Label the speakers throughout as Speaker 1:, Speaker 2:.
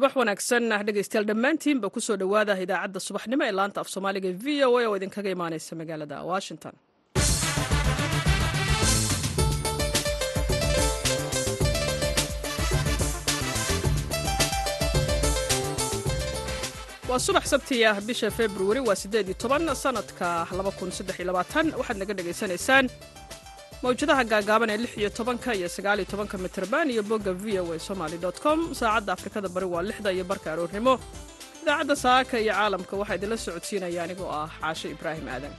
Speaker 1: subax wanaagsan. Dhegaystayaal dhammaantiinba ku soo dhowaada idaacadda subaxnimo ee laanta af soomaaliga v o a oo idinkaga imaanaysa magaalada washington. Waa subax sabti ah bisha februari waa siddeed iyo toban sanadka laba kun saddex iyo labaatan. Waxaad naga dhegaysanaysaan mawjadaha gaagaaban ee lix iyo tobanka iyo sagaal iyo tobanka mitrban iyo bogga v o a somaly com. Saacadda afrikada bari waa lixda iyo barka aroornimo idaacadda saaka iyo caalamka waxaa idinla socodsiinaya anigoo ah caasho ibraahim aadan.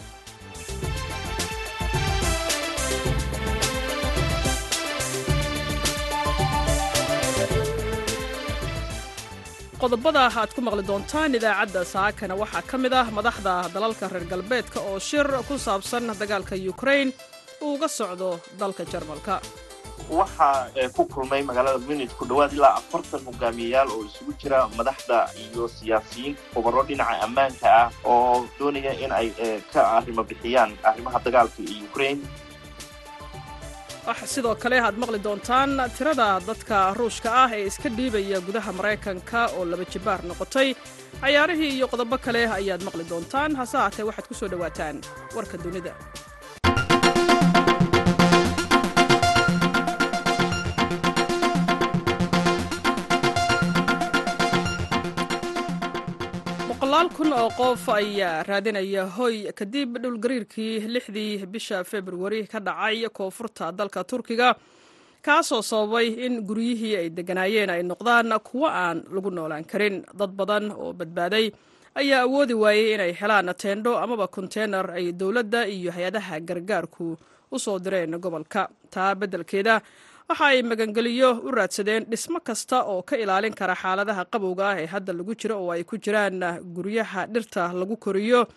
Speaker 1: Qodobada aad ku maqli doontaan idaacadda saakana waxaa ka mid ah madaxda dalalka reer galbeedka oo shir ku saabsan dagaalka ukrain uu uga socdo dalka jarmalka.
Speaker 2: Waxaa ku kulmay magaalada munich ku dhowaad ilaa afartan hogaamiyayaal oo isugu jira madaxda iyo siyaasiyiin khubaro dhinaca ammaanka ah oo doonaya in ay ka arrimo bixiyaan arrimaha dagaalka iyo ukrain
Speaker 1: waxa sidoo kale aad maqli doontaan tirada dadka ruushka ah ee iska dhiibaya gudaha maraykanka oo laba jibaar noqotay. Cayaarihii iyo qodobo kale ayaad maqli doontaan. Hase haatee waxaad ku soo dhowaataan warka dunida boqolaal kun oo qof ayaa raadinaya hoy kadib dhulgariirkii lixdii bisha februari ka dhacay koonfurta dalka turkiga kaasoo sababay in guryihii ay degganaayeen ay noqdaan kuwo aan lagu noolaan karin. Dad badan oo badbaaday ayaa awoodi waayey inay helaan teendho amaba konteynar ay dowladda iyo hay'adaha gargaarku u soo direen gobolka. Taa beddelkeeda waxa ay magangeliyo u raadsadeen dhismo kasta oo ka ilaalin kara xaaladaha qabowga ah ee hadda lagu jiro oo ay ku jiraan guryaha dhirta lagu koriyo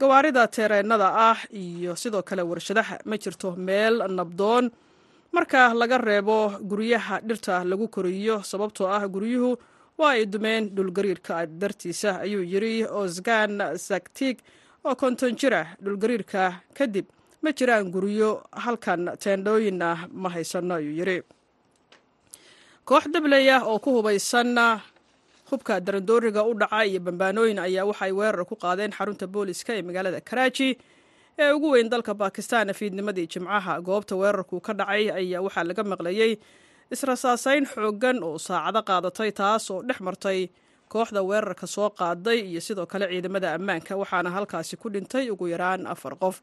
Speaker 1: gawaarida teereennada ah iyo sidoo kale warshadaha. Ma jirto meel nabdoon marka laga reebo guryaha dhirta lagu koriyo sababtoo ah guryuhu waa ay dumeen dhulgariirka dartiisa ayuu yidhi osgan saktig oo konton jira dhulgariirka kadib ma jiraan guryo halkan teendhooyin ah ma haysano ayuu yidhi koox dabley ah oo ku hubaysan hubka darandooriga u dhaca iyo bambaanooyin ayaa waxay weerar ku qaadeen xarunta booliska ee magaalada karaaji ee ugu weyn dalka bakistan fiidnimadii jimcaha goobta weerarku ka dhacay ayaa waxaa laga maqlayey israsaasayn xooggan oo saacado qaadatay taas oo dhex martay kooxda weerarka soo qaaday iyo sidoo kale ciidamada ammaanka waxaana halkaasi ku dhintay ugu yaraan afar qof.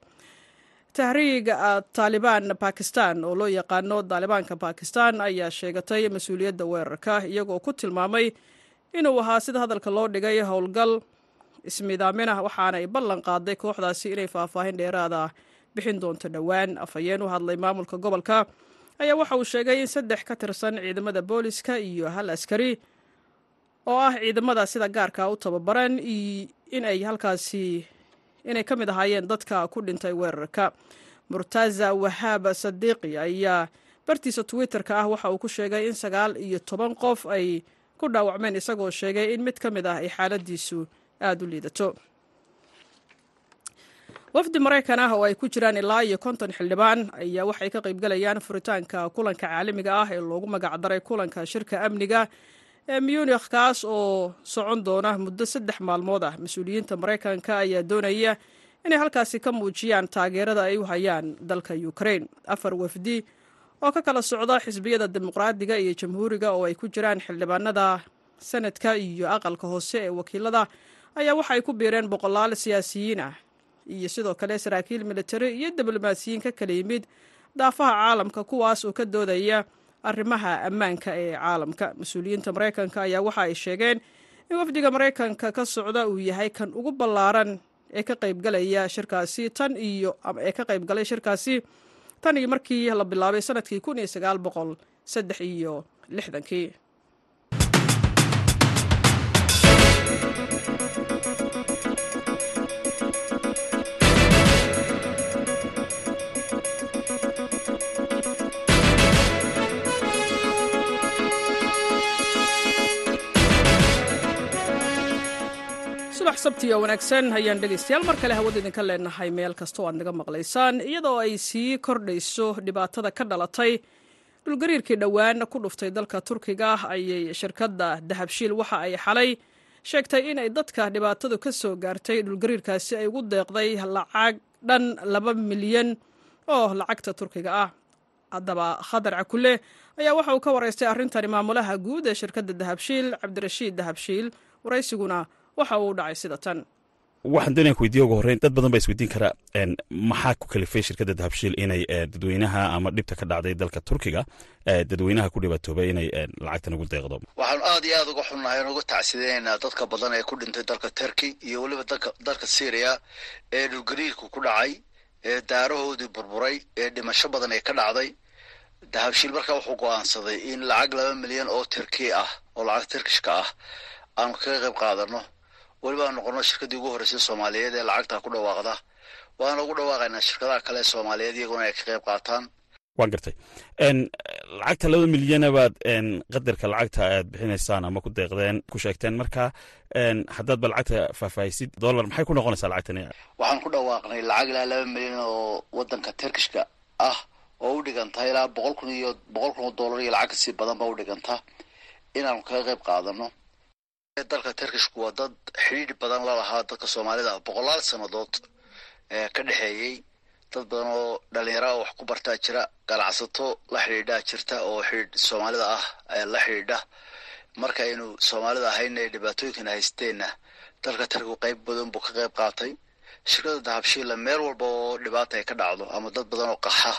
Speaker 1: Tahriiga taalibaan bakistan oo loo yaqaano daalibaanka bakistan ayaa sheegatay mas'uuliyadda weerarka iyagoo ku tilmaamay inuu ahaa sida hadalka loo dhigay howlgal ismidaaminah waxaana ay ballan qaaday kooxdaasi inay faahfaahin dheeraada bixin doonto dhowaan afhayeen u hadlay maamulka gobolka ayaa waxa uu sheegay in saddex ka tirsan ciidamada booliska iyo hal askari oo ah ciidamada sida gaarka u tababaran inay halkaasi inay ka mid ahaayeen dadka ku dhintay weerarka. Murtaza wahaab sadiiqi ayaa bartiisa twitter-ka ah waxa uu ku sheegay in sagaal iyo toban qof ay ku dhaawacmeen isagoo sheegay in mid ka mid ah ay xaaladiisu aada u liidato wafdi maraykan ah oo ay ku jiraan ilaa iyo konton xildhibaan ayaa waxay ka qaybgalayaan furitaanka kulanka caalamiga ah ee loogu magacdaray kulanka shirka amniga ee munikh kaas oo socon doona muddo saddex maalmood ah. Mas'uuliyiinta maraykanka ayaa doonaya inay halkaasi ka muujiyaan taageerada ay u hayaan dalka ukrain afar wafdi oo ka kala socda xisbiyada dimuqraadiga iyo jamhuuriga oo ay ku jiraan xildhibaanada sanadka iyo aqalka hoose ee wakiilada ayaa waxay ku biireen boqolaal siyaasiyiin ah iyo sidoo kale saraakiil militari iyo diblomaasiyiin ka kala yimid daafaha caalamka kuwaas oo ka doodaya arrimaha ammaanka ee caalamka. Mas'uuliyiinta maraykanka ayaa waxa ay sheegeen in wafdiga maraykanka ka socda uu yahay kan ugu ballaaran ee ka qaybgalaya shirkaasi tan iyo ee ka qaybgalay shirkaasi tan iyo markii la bilaabay sannadkii kun iyo sagaal boqol saddex iyo lixdankii subax sabtiyo wanaagsan ayaan dhegaystayaal. Mar kale hawada idinka leenahay meel kasta oo aad naga maqlaysaan iyadoo ay sii kordhayso dhibaatada ka dhalatay. Dhulgariirkii dhowaan ku dhuftay dalka turkiga ayay shirkadda dahabshiil waxa ay xalay. Sheegtay inay dadka dhibaatadu ka soo gaartay dhulgariirkaasi ay ugu deeqday lacag dhan laba milyan oo lacagta turkiga ah. Haddaba khadar cakule ayaa waxa uu ka waraystay arrintani maamulaha guud ee shirkadda dahabshiil cabdirashiid dahabshiil waraysiguna waxa uu dhacay sida tan.
Speaker 3: Waxaan doonaya ku weydiya ugu horreyn dad badan baa isweydiin karaa maxaa ku kalifay shirkadda dahabshiil inay dadweynaha ama dhibta ka dhacday dalka turkiga dadweynaha ku dhibaatoobay inay lacagtan ugu deeqdo?
Speaker 4: Waxaanu aad iyo aad uga xunnahay aan uga tacsideynaa dadka badan ee ku dhintay dalka turkey iyo weliba dalka syriya ee dhulgariirku ku dhacay ee daarahoodii burburay ee dhimasho badan ee ka dhacday. Dahabshiil markaa wuxuu go'aansaday in lacag laba milyan oo turkey ah oo lacag turkishka ah aanu kaga qayb qaadano weliba aan noqono shirkaddii ugu horreysay soomaaliyeed ee lacagtaa ku dhawaaqda. Waana ugu dhawaaqaynaa shirkadaha kale ee soomaaliyeed iyaguna ay ka qayb qaataan.
Speaker 3: Waan gartay. Lacagta laba milyana baad qadarka lacagta aad bixinaysaan ama ku deeqdeen ku sheegteen marka haddaad ba lacagta faahfaahisid dollar maxay ku noqonaysaa lacagtani?
Speaker 4: Waxaan ku dhawaaqnay lacag ilaa laba milyan oo waddanka turkishka ah oo u dhiganta ilaa boqol kun iyo boqol kun oo dollar iyo lacag ka sii badan ba u dhiganta. Inaanu kaga qayb qaadano dalka turkishku waa dad xidhiidh badan la lahaa dadka soomaalida boqolaal sannadood ka dhexeeyey dad badan oo dhalinyara oo wax ku bartaa jira ganacsato la xidhiidhaa jirta oo xidhiidh soomaalida ah la xidhiidha. Marka aynu soomaalida ahayna ee dhibaatooyinkan haysteenna dalka turkigu qayb badan buu ka qayb qaatay. Shirkada dahabshiila meel walba oo dhibaata ay ka dhacdo ama dad badan oo qaxa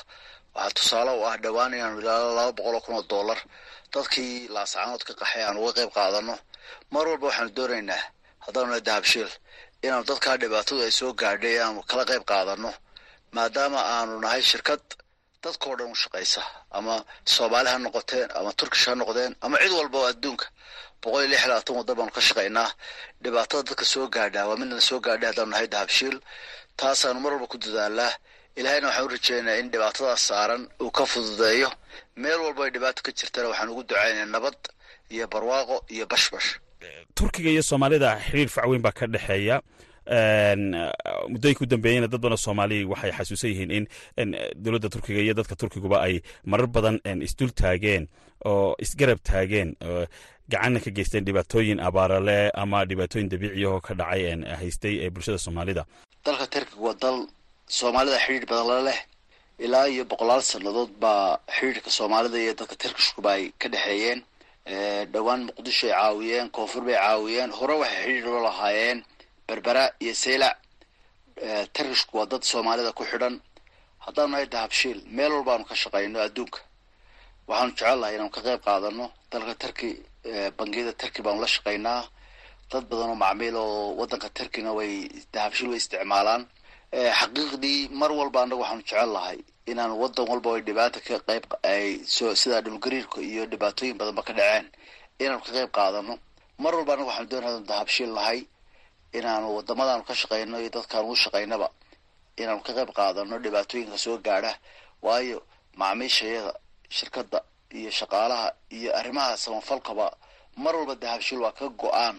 Speaker 4: waxaa tusaale u ah dhowaan inaanu ilaalo laba boqol oo kun oo dollar dadkii laascaanood ka qaxay aan uga qayb qaadano mar walba waxaanu doonaynaa haddaanu dahabshiil inaanu dadkaa dhibaatadu ay soo gaadhay aanu kala qayb qaadano maadaama aanu nahay shirkad dadkao dhan u shaqaysa ama soomaali ha noqoteen ama turkish ha noqdeen ama cid walba oo adduunka boqol iyo lix labaatan waddan baanu ka shaqaynaa. Dhibaatada dadka soo gaadhaa waa midna soo gaadhay haddaanu nahay dahabshiil taasaanu mar walba ku dadaalaa ilaahayna waxaan u rajeynayaa in dhibaatadaas saaran uu ka fududeeyo meel walba ay dhibaato ka jirtana waxaan ugu ducaynaya nabad iyo barwaaqo iyo bashbash.
Speaker 3: Turkiga iyo soomaalida xiriir facweyn baa ka dhexeeya. Muddooyinka u dambeeyeyna dad badan oo soomaaliya waxay xasuusan yihiin in dowladda turkiga iyo dadka turkiguba ay marar badan isdul taageen oo isgarab taageen gacanna ka geysteen dhibaatooyin abaarale ama dhibaatooyin dabiiciyahoo ka dhacay haystay ee bulshada soomaalida.
Speaker 4: Dalka turkiga waa dal soomaalida xidhiidh badan la leh ilaa iyo boqolaal sannadood baa xidhiidhka soomaalida iyo dadka turkishkuba ay ka dhexeeyeen. Dhowaan muqdisho ay caawiyeen koonfur bay caawiyeen. Hore waxay xidhiidh la lahaayeen berbera iyo saylac turkishku waa dad soomaalida ku xidhan. Haddaanu nahay dahabshiil meel walbaanu ka shaqayno adduunka. Waxaanu jecel lahay inaanu ka qayb qaadano. Dalka turki bangiyada turki baanu la shaqaynaa. Dad badan oo macmiil oo waddanka turkina way dahabshiil way isticmaalaan xaqiiqdii mar walba annaga waxaanu jecel lahay inaan waddan walba ay dhibaata ka qayb ay soo sidaa dhulgariirka iyo dhibaatooyin badanba ka dhaceen inaanu ka qayb qaadano. Mar walba annaga waxaanu doonaya dahabshiil lahay inaanu wadamadaanu ka shaqayno iyo dadkaanu u shaqaynaba inaanu ka qayb qaadano dhibaatooyinka soo gaadha waayo macmiishayada shirkadda iyo shaqaalaha iyo arrimaha samafalkaba mar walba dahabshiil waa ka go'aan.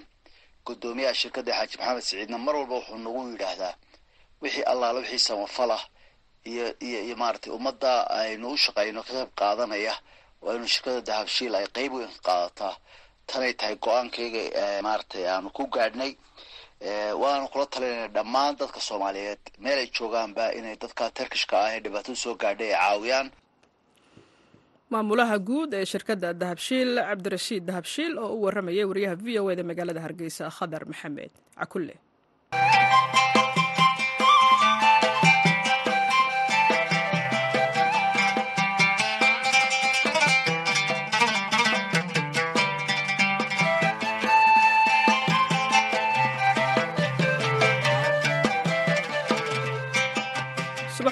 Speaker 4: Guddoomiyaha shirkadda xaaji maxamed siciidna mar walba wuxuu nagu yidhaahdaa wixii allaala wixii samafal ah iyo iyo iyo maaragtay ummadda aynu u shaqayno ka qayb qaadanaya waa inu shirkadda dahabshiil ay qeyb weyn ka qaadataa tanay tahay go'aankayga maaragtay aanu ku gaadhnay. Waanu kula talinayna dhammaan dadka soomaaliyeed. Meel ay joogaanba inay dadka turkishka ah ee dhibaatada soo gaadhay ay caawiyaan.
Speaker 1: Maamulaha guud ee shirkadda dahabshiil cabdirashiid dahabshiil oo u warramayay wariyaha v o eda magaalada hargeysa khadar maxamed. Cakulle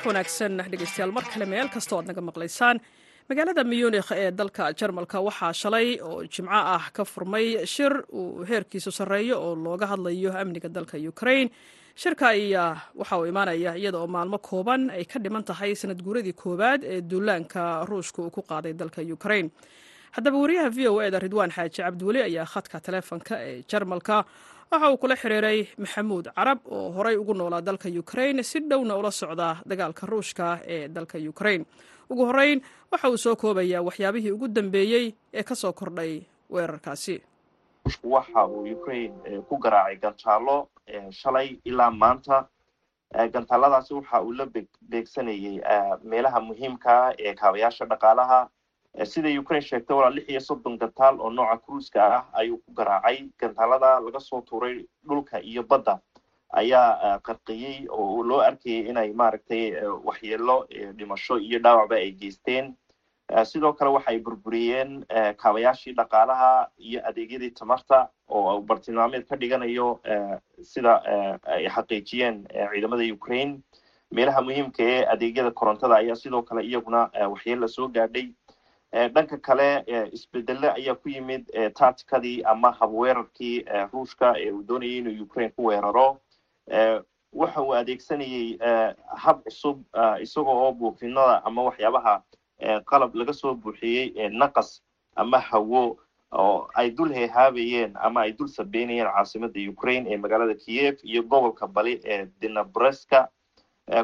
Speaker 1: wanaagsan. Dhegeystayaal mar kale meel kasta o ad naga maqlaysaan. Magaalada muyunikh ee dalka jarmalka waxaa shalay oo jimco ah ka furmay shir uu heerkiisu sarreeyo oo looga hadlayo amniga dalka ukrain shirka ayaa waxa uu imaanaya iyada oo maalmo kooban ay ka dhiman tahay sanad guuradii koowaad ee duulaanka ruushka uu ku qaaday dalka ukrain haddaba wariyaha v o eda ridwaan xaaji cabdiweli ayaa khadka taleefonka ee jarmalka waxa uu kula xiriiray maxamuud carab oo horey ugu noolaa dalka ukrain si dhowna ula socda dagaalka ruushka ee dalka ukrain ugu horreyn waxa uu soo koobayaa waxyaabihii ugu dambeeyey ee ka soo kordhay weerarkaasi.
Speaker 2: Waxa uu ukraine ku garaacay gantaalo shalay ilaa maanta. Gantaaladaasi waxa uu la beegsanayey meelaha muhiimkaa ee kaabayaasha dhaqaalaha sida ukraine sheegtay walaa lix iyo soddon gantaal oo nooca cruiska ah ayuu ku garaacay. Gantaalada laga soo tuuray dhulka iyo badda ayaa qarqiyey oo loo arkayay inay maaragtay waxyeelo dhimasho iyo dhaawacba ay geysteen. Sidoo kale waxay burburiyeen kaabayaashii dhaqaalaha iyo adeegyadii tamarta oo bartilmaameed ka dhiganayo sida ay xaqiijiyeen ciidamada ukraine. Meelaha muhiimka ee adeegyada korontada ayaa sidoo kale iyaguna waxyeella soo gaadhay dhanka kale isbedele ayaa ku yimid taatikadii ama habweerarkii ruushka ee uu doonayay inuu ukraine ku weeraro. Waxa uu adeegsanayey hab cusub isaga oo buufinada ama waxyaabaha qalab laga soo buuxiyey naqas ama hawo oo ay dul heehaabayeen ama ay dul sabeynayeen caasimada ukraine ee magaalada kiev iyo gobolka bali ee dinabreska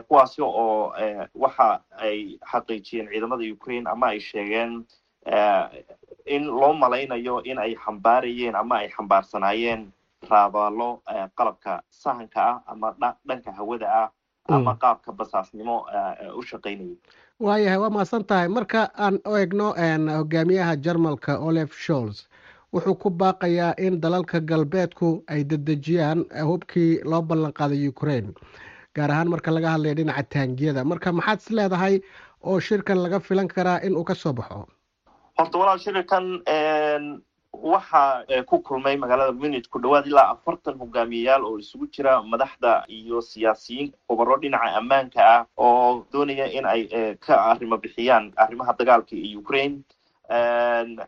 Speaker 2: kuwaasi oo waxa ay xaqiijiyeen ciidamada ukraine ama ay sheegeen in loo malaynayo in ay xambaarayeen ama ay xambaarsanaayeen raadaalo qalabka sahanka ah ama dhanka hawada ah ama qaabka basaasnimo u shaqaynayay
Speaker 5: waayahay waa mahadsan tahay marka aan eegno hogaamiyaha jarmalka olef sholz wuxuu ku baaqayaa in dalalka galbeedku ay dedejiyaan hubkii loo ballan qaaday ukraine gaar ahaan marka laga hadlaya dhinaca taangiyada. Marka maxaad is leedahay oo shirkan laga filan karaa in uu ka soo baxo?
Speaker 2: Horta walaal shirkan waxa ku kulmay magaalada munich ku dhawaad ilaa afartan hogaamiyeyaal oo isugu jira madaxda iyo siyaasiyiin khubaro dhinaca ammaanka ah oo doonaya in ay ka arrimo bixiyaan arrimaha dagaalka iyo ukraine.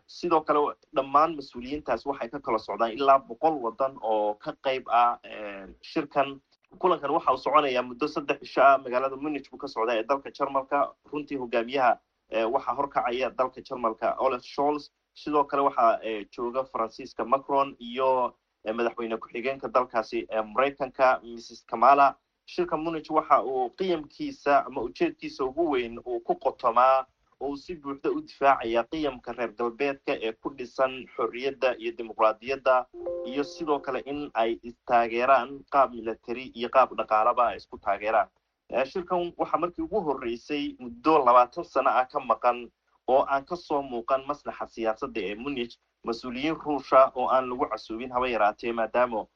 Speaker 2: Sidoo kale dhammaan mas'uuliyiintaas waxay ka kala socdaan ilaa boqol waddan oo ka qayb ah shirkan kulankan waxa uu soconayaa muddo saddex cisho ah magaalada munich buu ka socdaa ee dalka jarmalka. Runtii hogaamiyaha waxaa horkacaya dalka jarmalka olaf sholz sidoo kale waxaa jooga faransiiska macron iyo madaxweyne ku-xigeenka dalkaasi maraykanka mrs kamala. Shirka munich waxa uu qiyamkiisa ama ujeedkiisa ugu weyn uu ku qotomaa oo si buuxda u difaacaya qiyamka reer galbeedka ee ku dhisan xorriyadda iyo dimuqraadiyadda iyo sidoo kale in ay istaageeraan qaab military iyo qaab dhaqaalaba ay isku taageeraan. Shirkan waxaa markii ugu horreysay muddo labaatan sano ah ka maqan oo aan ka soo muuqan maslaxa siyaasadda ee munich mas'uuliyiin ruusha oo aan lagu casuubin haba yaraatee maadaama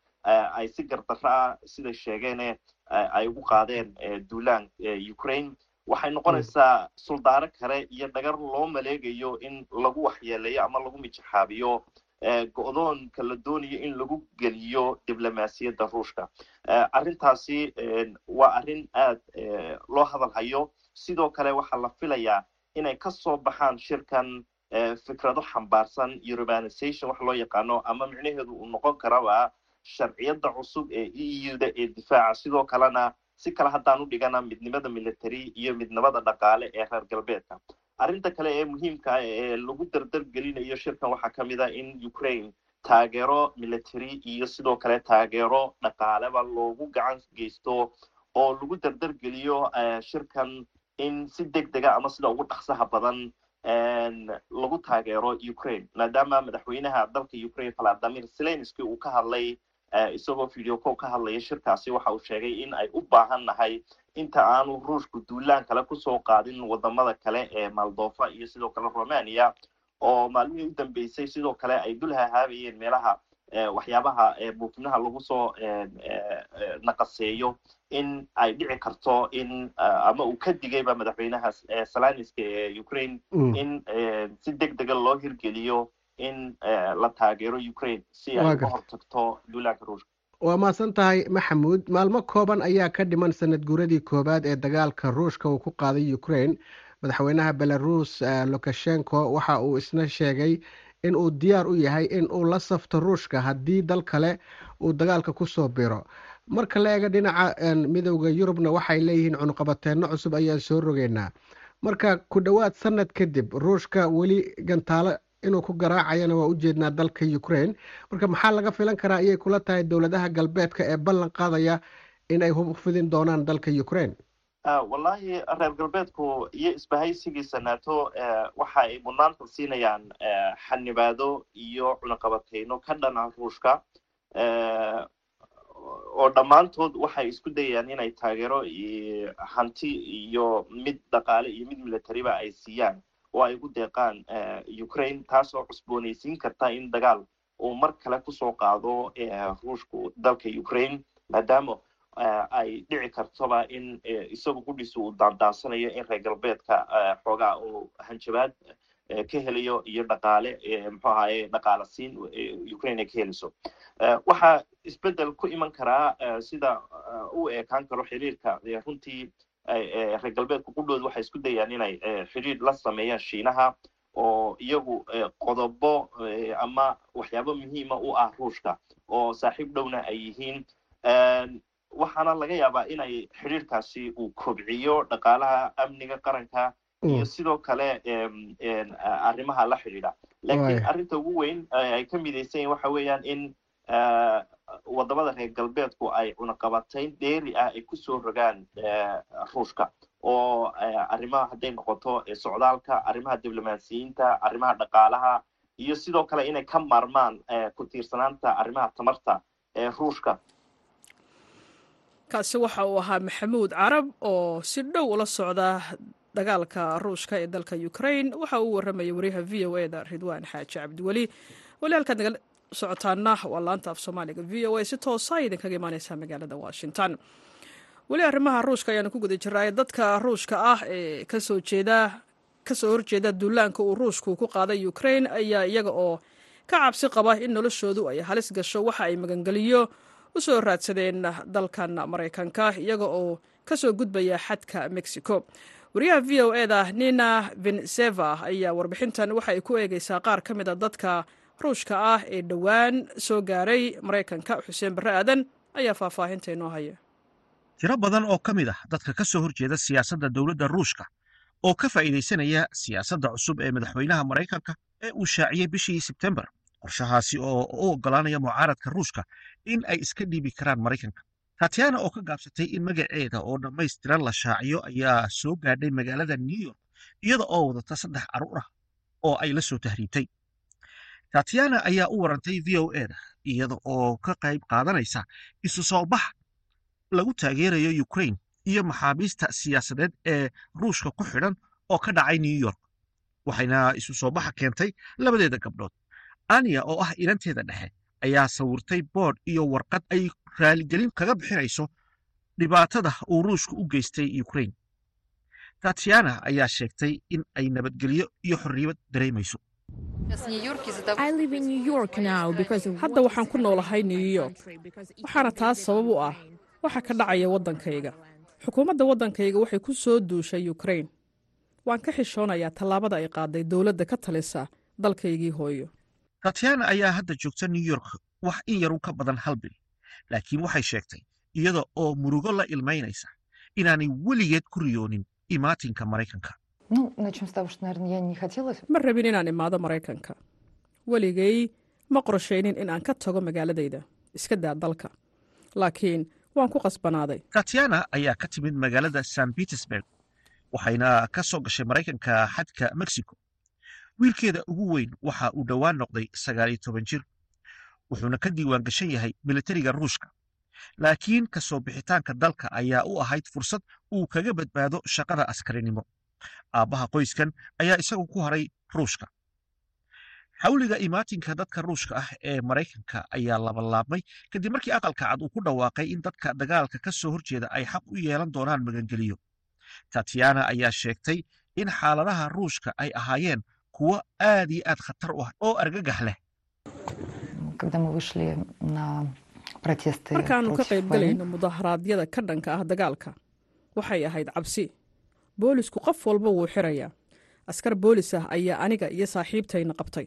Speaker 2: ay si gardarro ah siday sheegeene ay ugu qaadeen duulaan ukraine waxay noqonaysaa suldaaro kale iyo dhagar loo maleegayo in lagu waxyeeleeyo ama lagu mijaxaabiyo go-doonka la doonayo in lagu geliyo diblomaasiyadda ruushka. Arrintaasi waa arrin aad loo hadalhayo. Sidoo kale waxaa la filayaa inay ka soo baxaan shirkan fikrado xambaarsan urbanization wax loo yaqaano ama micnaheedu uu noqon karaba sharciyadda cusub ee e u-da ee difaaca. Sidoo kalena si kale haddaan u dhigana midnimada military iyo midnimada dhaqaale ee reer galbeedka. Arrinta kale ee muhiimka ah ee lagu dardar gelinayo shirkan waxaa ka mid a in ukraine taageero military iyo sidoo kale taageero dhaqaaleba loogu gacan geysto oo lagu dardar geliyo shirkan in si deg dega ama sida ugu dhaqsaha badan lagu taageero ukraine. Maadaama madaxweynaha dalka ukraine valadimir zelenski uu ka hadlay isagoo videoco ka hadlaya shirkaasi waxa uu sheegay in ay u baahan nahay inta aanu ruushku duulaan kale ku soo qaadin waddamada kale ee moldova iyo sidoo kale romania oo maalmihii u dambeysay sidoo kale ay dul hahaabayeen meelaha waxyaabaha buufinaha lagu soo naqaseeyo in ay dhici karto in ama uu ka digayba madaxweynaha salaniska ee ukraine in si deg dega loo hirgeliyo in la taageero ukraine si ay uga hortagto duulaanka ruushka
Speaker 5: waa mahadsan tahay maxamuud. Maalmo kooban ayaa ka dhiman sanad guuradii koowaad ee dagaalka ruushka uu ku qaaday ukraine. Madaxweynaha belarus lukashenko waxa uu isna sheegay in uu diyaar u yahay in uu la safto ruushka haddii dal kale uu dagaalka ku soo biro marka la eega dhinaca midowda yurubna waxay leeyihiin cunuqabateenno cusub ayaan soo rogeynaa marka ku dhowaad sanad kadib ruushka weli gantaalo inuu ku garaacayana waa ujeednaa dalka ukraine. Marka maxaa laga filan karaa ayay kula tahay dowladaha galbeedka ee ballan qaadaya in ay hub fidin doonaan dalka ukraine?
Speaker 2: Wallahi reer galbeedku iyo isbahaysigiisa nato waxa ay mudnaanta siinayaan xanibaado iyo cunaqabateyno ka dhana ruushka. Oo dhammaantood waxay isku dayayaan inay taageero hanti iyo mid dhaqaale iyo mid militariba ay siiyaan oo ay ugu deeqaan ukraine taasoo cusboonaysiin karta in dagaal uu mar kale ku soo qaado ruushku dalka ukraine maadaama ay dhici kartoba in isagu qudhiisa uu daandaansanayo in reer galbeedka xoogaa uu hanjabaad ka helayo iyo dhaqaale muxuu ahaye dhaqaala siin ukraine ay ka helayso waxaa isbeddel ku iman karaa sida u eekaan karo xiriirka runtii reer galbeedka qudhooda waxay isku dayaan inay xiriir la sameeyaan shiinaha oo iyagu qodobo ama waxyaabo muhiima u ah ruushka oo saaxiib dhowna ay yihiin. Waxaana laga yaabaa inay xiriirkaasi uu kobciyo dhaqaalaha amniga qaranka iyo sidoo kale arrimaha la xidhiidha. Laakiin arrinta ugu weyn ay ka midaysan yihiin waxa weeyaan in waddamada reer galbeedku ay cunaqabatayn dheeri ah ay ku soo rogaan ruushka. Oo arrimaha hadday noqoto socdaalka arrimaha diblomaasiyiinta arrimaha dhaqaalaha iyo sidoo kale inay ka maarmaan ku tiirsanaanta arrimaha tamarta ee ruushka.
Speaker 1: Kaasi waxa uu ahaa maxamuud carab oo si dhow ula socda dagaalka ruushka ee dalka ukraine. Waxa uu warramayay wariyaha v o eda ridwaan xaaji cabdiweli nagala socotaana waa laanta af soomaaliga. V o a si toosa idinkaga imaaneysaa magaalada washington. Weli arrimaha ruushka ayaanu ku guda jiraa dadka ruushka ah ee ka soo jeeda ka soo horjeeda duulaanka uu ruushku ku qaaday ukraine ayaa iyaga oo ka cabsi qaba in noloshoodu ay halis gasho. Waxa ay magangeliyo u soo raadsadeen dalkan maraykanka iyaga oo ka soo gudbaya xadka mexico. Wariyaha v o eda nina vinseva ayaa warbixintan. Waxa ay ku eegeysaa qaar ka mid a dadka ruushka ah ee dhowaan soo gaaray maraykanka xuseen barre aadan ayaa faahfaahinta inoo haya
Speaker 6: tiro badan oo ka mid ah dadka ka soo horjeeda siyaasadda dowladda ruushka oo ka faa'iidaysanaya siyaasadda cusub ee madaxweynaha maraykanka ee uu shaaciyey bishii sebtembar qorshahaasi oo u oggolaanaya mucaaradka ruushka in ay iska dhiibi karaan maraykanka. Tatyana oo ka gaabsatay in magaceeda oo dhammaystiran la shaaciyo ayaa soo gaadhay magaalada new york iyada oo wadata saddex carruur ah oo ay la soo tahriibtay tatyana ayaa u warantay v o eda iyada oo ka qayb qaadanaysa isu soo bax lagu taageerayo ukraine iyo maxaabiista siyaasadeed ee ruushka ku xidhan oo ka dhacay new york waxayna isu soo baxa keentay labadeeda gabdhood. Aniya oo ah inanteeda dhexe ayaa sawirtay boodh iyo warqad ay raaligelin kaga bixinayso dhibaatada uu ruushku u geystay ukraine. Tatyana ayaa sheegtay in ay nabadgelyo iyo xorriyad dareemayso
Speaker 1: hadda waxaan ku noolahay new york. Waxaana taas sabab u ah waxa ka dhacaya waddankayga. Xukuumadda waddankayga waxay ku soo duushay ukraine. Waan ka xishoonayaa tallaabada ay qaaday dowladda ka talisa dalkaygii hooyo.
Speaker 6: Tatyana ayaa hadda joogta new york wax in yarun ka badan hal bil. Laakiin waxay sheegtay iyada oo murugo la ilmaynaysa inaanay weligeed ku riyoonin imaatinka maraykanka
Speaker 1: ma rabin inaan imaado maraykanka weligay ma qorshaynin in aan ka tago magaaladayda iska daa dalka laakiin waan ku qasbanaaday
Speaker 6: tatyana ayaa ka timid magaalada san petersburg waxayna ka soo gashay maraykanka xadka mexico wiilkeeda ugu weyn waxa uu dhowaan noqday sagaal iyo toban jir wuxuuna ka diiwaan gashan yahay militariga ruushka laakiin ka soo bixitaanka dalka ayaa u ahayd fursad uu kaga badbaado shaqada askarinimo aabbaha qoyskan ayaa isagu ku haray ruushka. Xawliga imaatinka dadka ruushka ah ee maraykanka ayaa labalaabmay kadib markii aqalka cad uu ku dhawaaqay in dadka dagaalka ka soo horjeeda ay xaq u yeelan doonaan magangeliyo. Tatyana ayaa sheegtay in xaaladaha ruushka ay ahaayeen kuwo aad iyo aad khatar u ah oo argagax leh.
Speaker 1: Markaannu ka qaybgalayno mudaharaadyada ka dhanka ah dagaalka waxay ahayd cabsi boolisku qof walba wuu xirayaa. Askar boolis ah ayaa aniga iyo saaxiibtayna qabtay.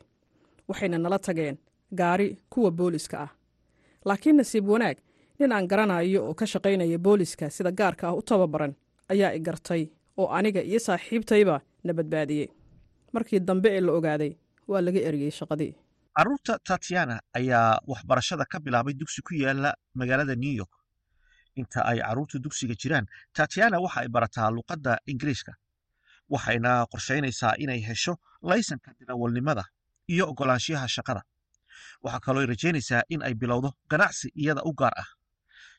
Speaker 1: Waxayna nala tageen gaari kuwa booliska ah. Laakiin nasiib wanaag nin aan garanayo oo ka shaqaynaya booliska sida gaarka ah u tababaran ayaa i gartay oo aniga iyo saaxiibtayba na badbaadiyey. Markii dambe ee la ogaaday waa laga eriyey shaqadii.
Speaker 6: Carruurta tatyana ayaa waxbarashada ka bilaabay dugsi ku yaalla magaalada new york inta ay carruurtu dugsiga jiraan. Tatiana waxa ay barataa luqadda ingiriiska waxayna qorshaynaysaa inay hesho laysanka dirawalnimada iyo oggolaanshiyaha shaqada. Waxaa kaloo rajaynaysaa in ay bilowdo ganacsi iyada u gaar ah.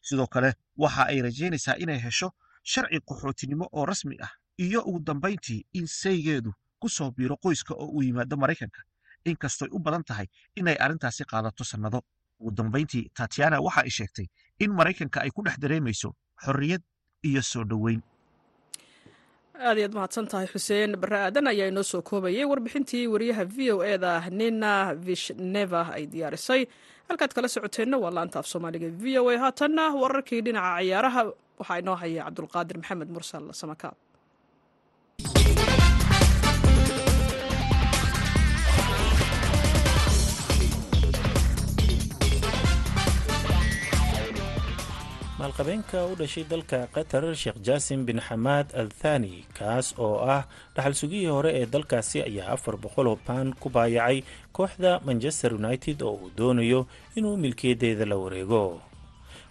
Speaker 6: Sidoo kale waxa ay rajaynaysaa inay hesho sharci qaxootinimo oo rasmi ah iyo ugu dambayntii in saygeedu ku soo biiro qoyska oo uu yimaado maraykanka. Inkastoy u badan tahay inay arrintaasi qaadato sannado ugu dambayntii tatiana waxa ay sheegtay in maraykanka ay ku dhex dareemayso xorriyad iyo soo dhoweyn.
Speaker 1: Aad iyaad mahadsan tahay xuseen. Barre aadan ayaa inoo soo koobayay warbixintii wariyaha v o e da nina vishneva ay diyaarisay. Halkaad kala socoteenna waa laanta af soomaaliga v o a. Haatanna wararkii dhinaca ciyaaraha waxaa inoo haya cabdulqaadir maxamed mursal samakaab
Speaker 7: maalqabeenka u dhashay dalka qatar sheekh jaasim bin xamaad al thani kaas oo ah dhaxal sugihii hore ee dalkaasi ayaa afar boqol oo baan ku baayacay kooxda manchester united oo uu doonayo inuu milkiyadeeda la wareego.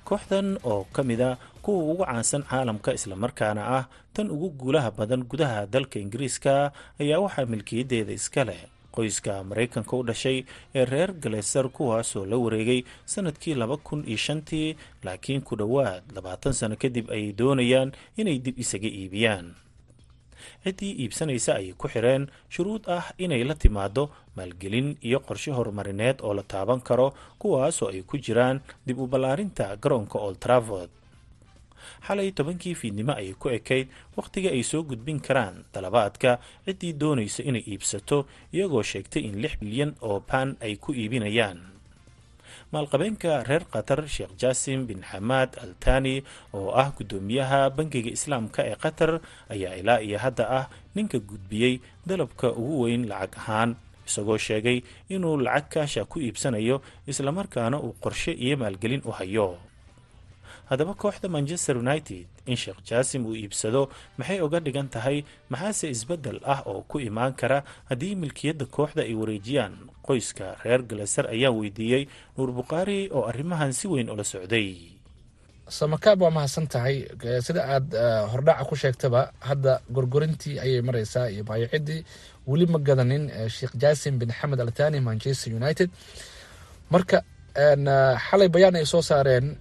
Speaker 7: Kooxdan oo ka mid a kuwa ugu caansan caalamka islamarkaana ah tan ugu guulaha badan gudaha dalka ingiriiska ayaa waxaa milkiyadeeda iska leh qoyska maraykanka u dhashay ee reer galeser kuwaasoo la wareegay sannadkii laba kun iyo shantii laakiin ku dhowaad labaatan sano kadib ayay doonayaan inay dib isaga iibiyaan. Ciddii iibsanaysa ayay ku xireen shuruud ah inay la timaado maalgelin iyo qorshe horumarineed oo la taaban karo kuwaasoo ay ku jiraan dib u ballaarinta garoonka old travord xalay tobankii fiidnimo ayay ku ekayd wakhtiga ay soo gudbin karaan. Dalabaadka ciddii doonaysa inay iibsato iyagoo sheegtay in lix bilyan oo baan ay ku iibinayaan. Maalqabeenka reer qatar sheekh jaasim bin xamaad al tani oo ah guddoomiyaha bangiga islaamka ee qatar ayaa ilaa iyo hadda ah ninka gudbiyey dalabka ugu weyn lacag ahaan isagoo sheegay inuu lacag kaasha ku iibsanayo islamarkaana uu qorshe iyo maalgelin u hayo haddaba kooxda manchester united in sheekh jaasim uu iibsado maxay uga dhigan tahay maxaase isbeddel ah oo ku imaan kara haddii milkiyadda kooxda ay wareejiyaan? Qoyska reer galeser ayaa weydiiyey nuur bukhaari oo arrimahan si weyn ula socday.
Speaker 8: Samakaab waa mahadsan tahay sida aad hordhaca ku sheegtaba hadda gorgorintii ayay mareysaa iyo baayacidii weli ma gadanin sheekh jaasim bin xamed altani manchester united. Marka xalay bayaan ay soo saareen.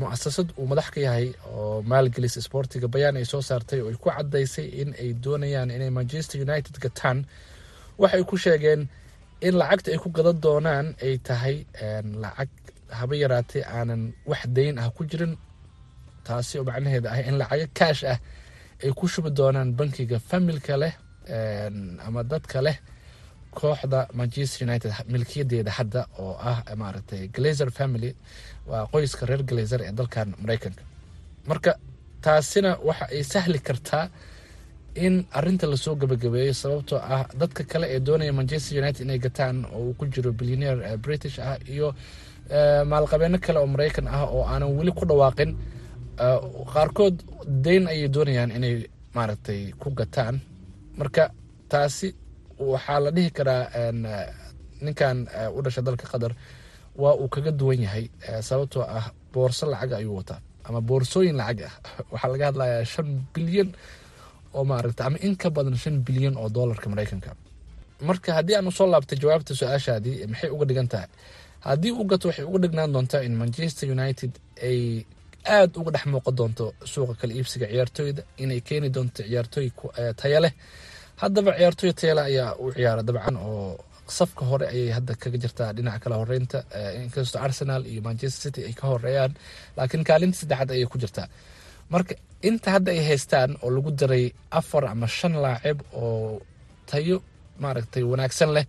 Speaker 8: Muasasad uu madax ka yahay oo maalgelis sportiga bayaan ay soo saartay oo ay ku cadaysay in ay doonayaan inay manchester united gataan. Waxay ku sheegeen in lacagta ay ku gadan doonaan ay tahay lacag haba yaraatee aanan wax dayn ah ku jirin. Taasi oo macnaheeda ah in lacago kaash ah ay ku shubi doonaan bankiga familka leh ama dadka leh kooxda manchester united milkiyadeeda hadda oo ah maaragtay glazer family. Waa qoyska reer glazer ee dalkan mareykanka. Marka taasina waxa ay sahli kartaa in arinta la soo gabagabeeyo sababtoo ah dadka kale ee doonaya manchester united inay gataan oo uu ku jiro billioneer british ah iyo maalqabeeno kale oo mareykan ah oo aanan weli ku dhawaaqin. Qaarkood dayn ayay doonayaan inay maaragtay ku gataan. Marka taasi waxaa la dhihi karaa ninkan u dhasha dalka qatar waa uu kaga duwan yahay sababtoo ah boorso lacag ayuu wataa ama boorsooyin lacag ah. Waxaa laga hadlayaa shan bilyan oo maaragta ama in ka badan shan bilyan oo doolarka mareykanka marka haddii aan u soo laabtay jawaabta su'aashaadii maxay uga dhigan tahay? Haddii u gato waxay uga dhignaan doontaa in manchester united ay aada uga dhex muuqan doonto suuqa kala iibsiga ciyaartooyda inay keeni doonto ciyaartooy taya leh haddaba ciyaartooy tayala ayaa u ciyaara dabcan oo safka hore ayay hadda kaga jirtaa dhinaca kala horeynta inkastoo arsenal iyo manchester city ay ka horeeyaan laakiin kaalinta saddexaad ayay ku jirtaa. Marka inta hadda ay haystaan oo lagu daray afar ama shan laacib oo tayo maaragtay wanaagsan leh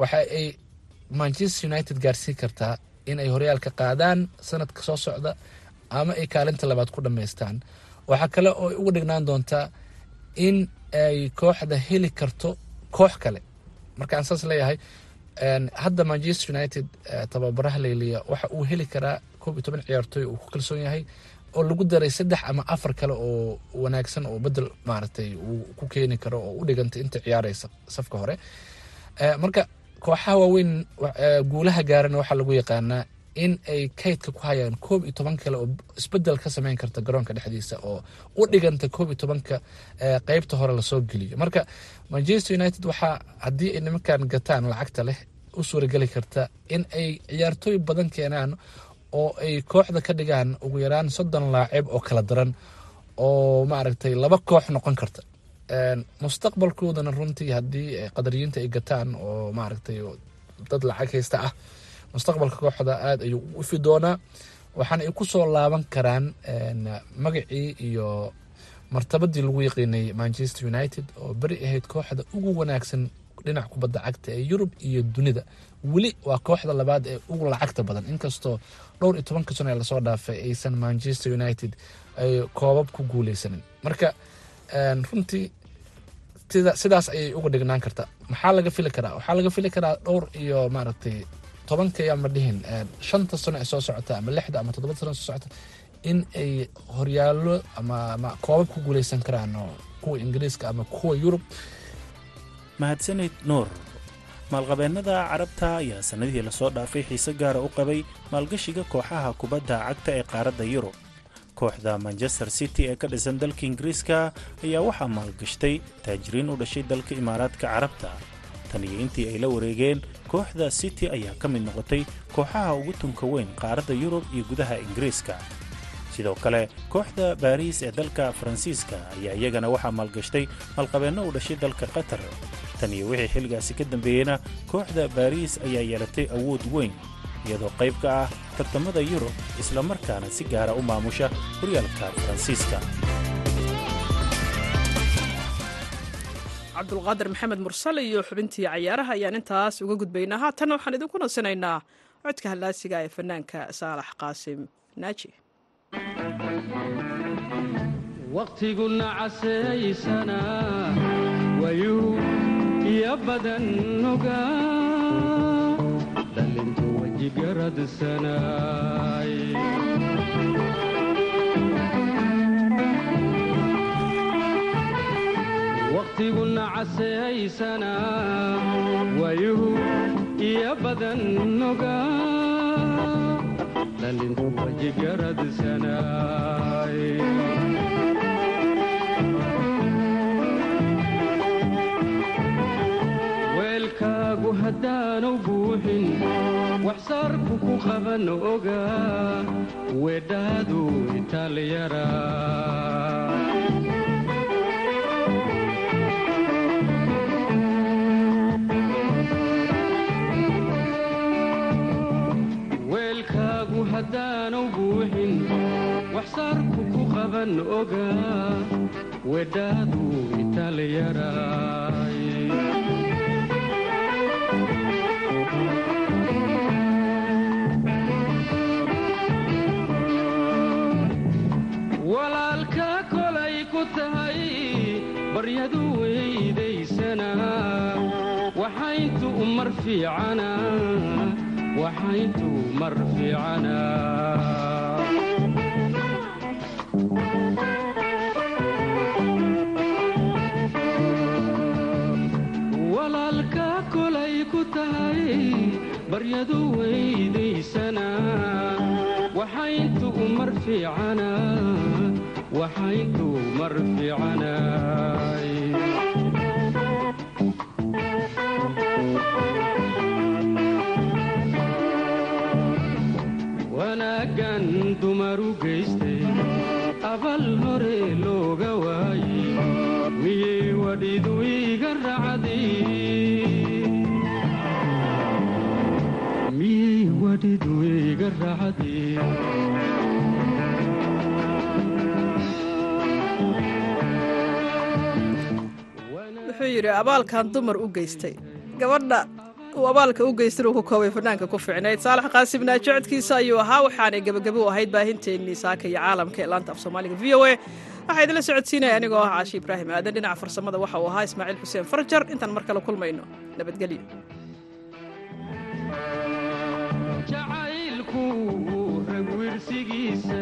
Speaker 8: waxa ay manchester united gaarsiin kartaa in ay horyaalka qaadaan sanadka soo socda ama ay kaalinta labaad ku dhammaystaan waxaa kale oo ay uga dhignaan doontaa in ay kooxda heli karto koox kale. Markaan saas leeyahay hadda manchester united tababaraha leyliya waxa uu heli karaa koob iyo toban ciyaartooy uu ku kalsoon yahay oo lagu daray saddex ama afar kale oo wanaagsan oo bedel maaragtay uu ku keeni karo oo u dhigantay inta ciyaaraysa safka hore. Marka kooxaha waaweyn guulaha gaarana waxaa lagu yaqaanaa in ay kaydka ku hayaan koob iyo toban kale oo isbeddel ka sameyn karta garoonka dhexdiisa oo u dhiganta koob iyo tobanka qeybta hore la soo geliyo. Marka manchester united waxaa haddii ay nimankan gataan lacagta leh u suurageli karta in ay ciyaartooy badan keenaan oo ay kooxda ka dhigaan ugu yaraan soddon laacib oo kala daran oo maaragtay laba koox noqon karta. Mustaqbalkoodana runtii haddii qadariyiinta ay gataan oo maaragtay dad lacag haysta ah mustaqbalka kooxda aada ayuu u ifi doonaa. Waxaana ay ku soo laaban karaan magacii iyo martabadii lagu yaqiinay manchester united oo beri ahayd kooxda ugu wanaagsan dhinaca kubadda cagta ee yurub iyo dunida. Weli waa kooxda labaad ee ugu lacagta badan. Inkastoo dhowr iyo tobanka sano ee la soo dhaafay aysan manchester united ay koobab ku guuleysanin marka runtii sidaas ayay uga dhignaan kartaa. Maxaa laga fili karaa? Waxaa laga fili karaa dhowr iyo maaragtay tobanka ama dhihin shanta sano ee soo socota ama lixda ama toddoba sano soo socota in ay horyaallo ama koobab ku guuleysan karaan oo kuwa ingiriiska ama kuwa yurub.
Speaker 7: Mahadsanid nuur maalqabeennada carabta ayaa sannadihii la soo dhaafay xiise gaara u qabay maalgashiga kooxaha kubadda cagta ee qaaradda yurub. Kooxda manchester city ee ka dhisan dalka ingiriiska ayaa waxaa maalgashtay taajiriin u dhashay dalka imaaraadka carabta. Tan iyo intii ay la wareegeen kooxda city ayaa ka mid noqotay kooxaha ugu tunka weyn qaaradda yurub iyo gudaha ingiriiska. Sidoo kale kooxda baariis ee dalka faransiiska ayaa iyagana waxaa maalgashtay maalqabeenno u dhashay dalka qatar. Tan iyo wixii xilligaasi ka dambeeyeyna kooxda baariis ayaa yeelatay awood weyn iyadoo qayb ka ah tartamada yurub islamarkaana si gaara u maamusha horyaalka faransiiska
Speaker 1: cabdulqaadir maxamed mursale iyo xubintii cayaaraha ayaan intaas uga gudbaynaa haatanna waxaan idinku nasinaynaa codka hallaasiga ee fanaanka saalax qaasim naaji
Speaker 9: waqtiguna caseeysana wayuhu iyo badan noga dhalintu wejigaradsanay weelkaagu haddaanu buuxin waxsaarku ku qaban oga weedhaadu itaalyara walaalka kolay ku tahay baryadu weydaysana waxayntu waxayntu mar fiicana baryadu weydaysana waxayntu mar fiicana waxayntu mar fiicanay wanaaggan dumaru geystay
Speaker 1: yidhi abaalkan dumar u geystay. Gabadha uu abaalka u geystan uu ku koobay fanaanka ku ficnayd saalax qaasim naajo codkiisa ayuu ahaa waxaanay gebagabo u ahayd baahinteennii saaka iyo caalamka ee laanta af soomaaliga v o a waxaa idinla socodsiinaya anigoo ah caashi ibraahim aadan. Dhinaca farsamada waxa uu ahaa ismaaciil xuseen farjar. Intaan mar kale kulmayno nabadgelyo
Speaker 9: jacaylku rag wirsigiisa